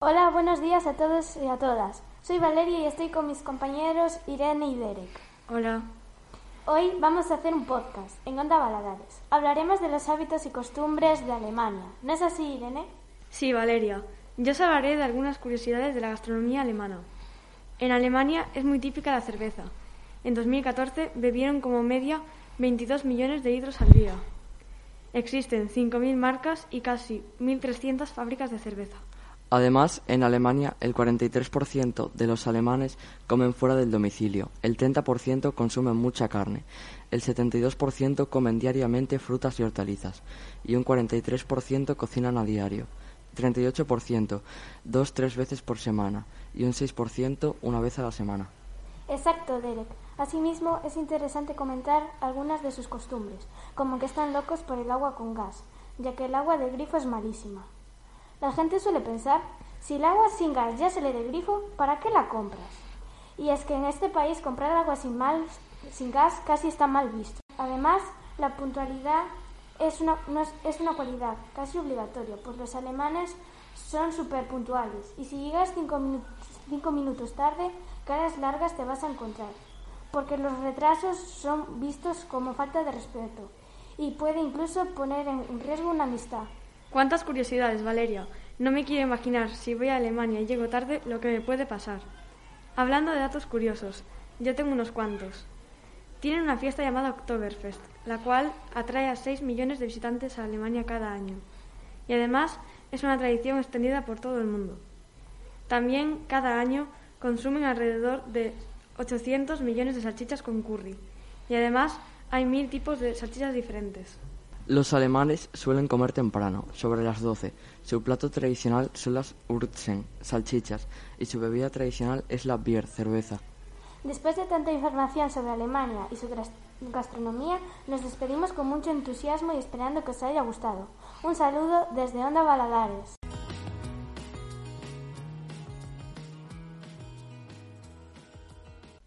Hola, buenos días a todos y a todas. Soy Valeria y estoy con mis compañeros Irene y Derek. Hola. Hoy vamos a hacer un podcast en Onda Baladares. Hablaremos de los hábitos y costumbres de Alemania. ¿No es así, Irene? Sí, Valeria. Yo os hablaré de algunas curiosidades de la gastronomía alemana. En Alemania es muy típica la cerveza. En 2014 bebieron como media 22 millones de litros al día. Existen 5.000 marcas y casi 1.300 fábricas de cerveza. Además, en Alemania el 43% de los alemanes comen fuera del domicilio, el 30% consumen mucha carne, el 72% comen diariamente frutas y hortalizas y un 43% cocinan a diario, 38% dos tres veces por semana y un 6% una vez a la semana. Exacto, Derek. Asimismo, es interesante comentar algunas de sus costumbres, como que están locos por el agua con gas, ya que el agua del grifo es malísima. La gente suele pensar, si el agua sin gas ya se le del grifo, ¿para qué la compras? Y es que en este país comprar agua sin, mal, sin gas casi está mal visto. Además, la puntualidad es una, es, una cualidad casi obligatoria, pues los alemanes son súper puntuales y si llegas cinco, cinco minutos tarde, caras largas te vas a encontrar, porque los retrasos son vistos como falta de respeto y puede incluso poner en riesgo una amistad. ¿Cuántas curiosidades, Valeria? No me quiero imaginar si voy a Alemania y llego tarde lo que me puede pasar. Hablando de datos curiosos, yo tengo unos cuantos. Tienen una fiesta llamada Oktoberfest, la cual atrae a 6 millones de visitantes a Alemania cada año. Y además es una tradición extendida por todo el mundo. También cada año consumen alrededor de 800 millones de salchichas con curry. Y además hay mil tipos de salchichas diferentes. Los alemanes suelen comer temprano, sobre las 12. Su plato tradicional son las Urzen, salchichas, y su bebida tradicional es la Bier, cerveza. Después de tanta información sobre Alemania y su gastronomía, nos despedimos con mucho entusiasmo y esperando que os haya gustado. Un saludo desde Onda Baladares.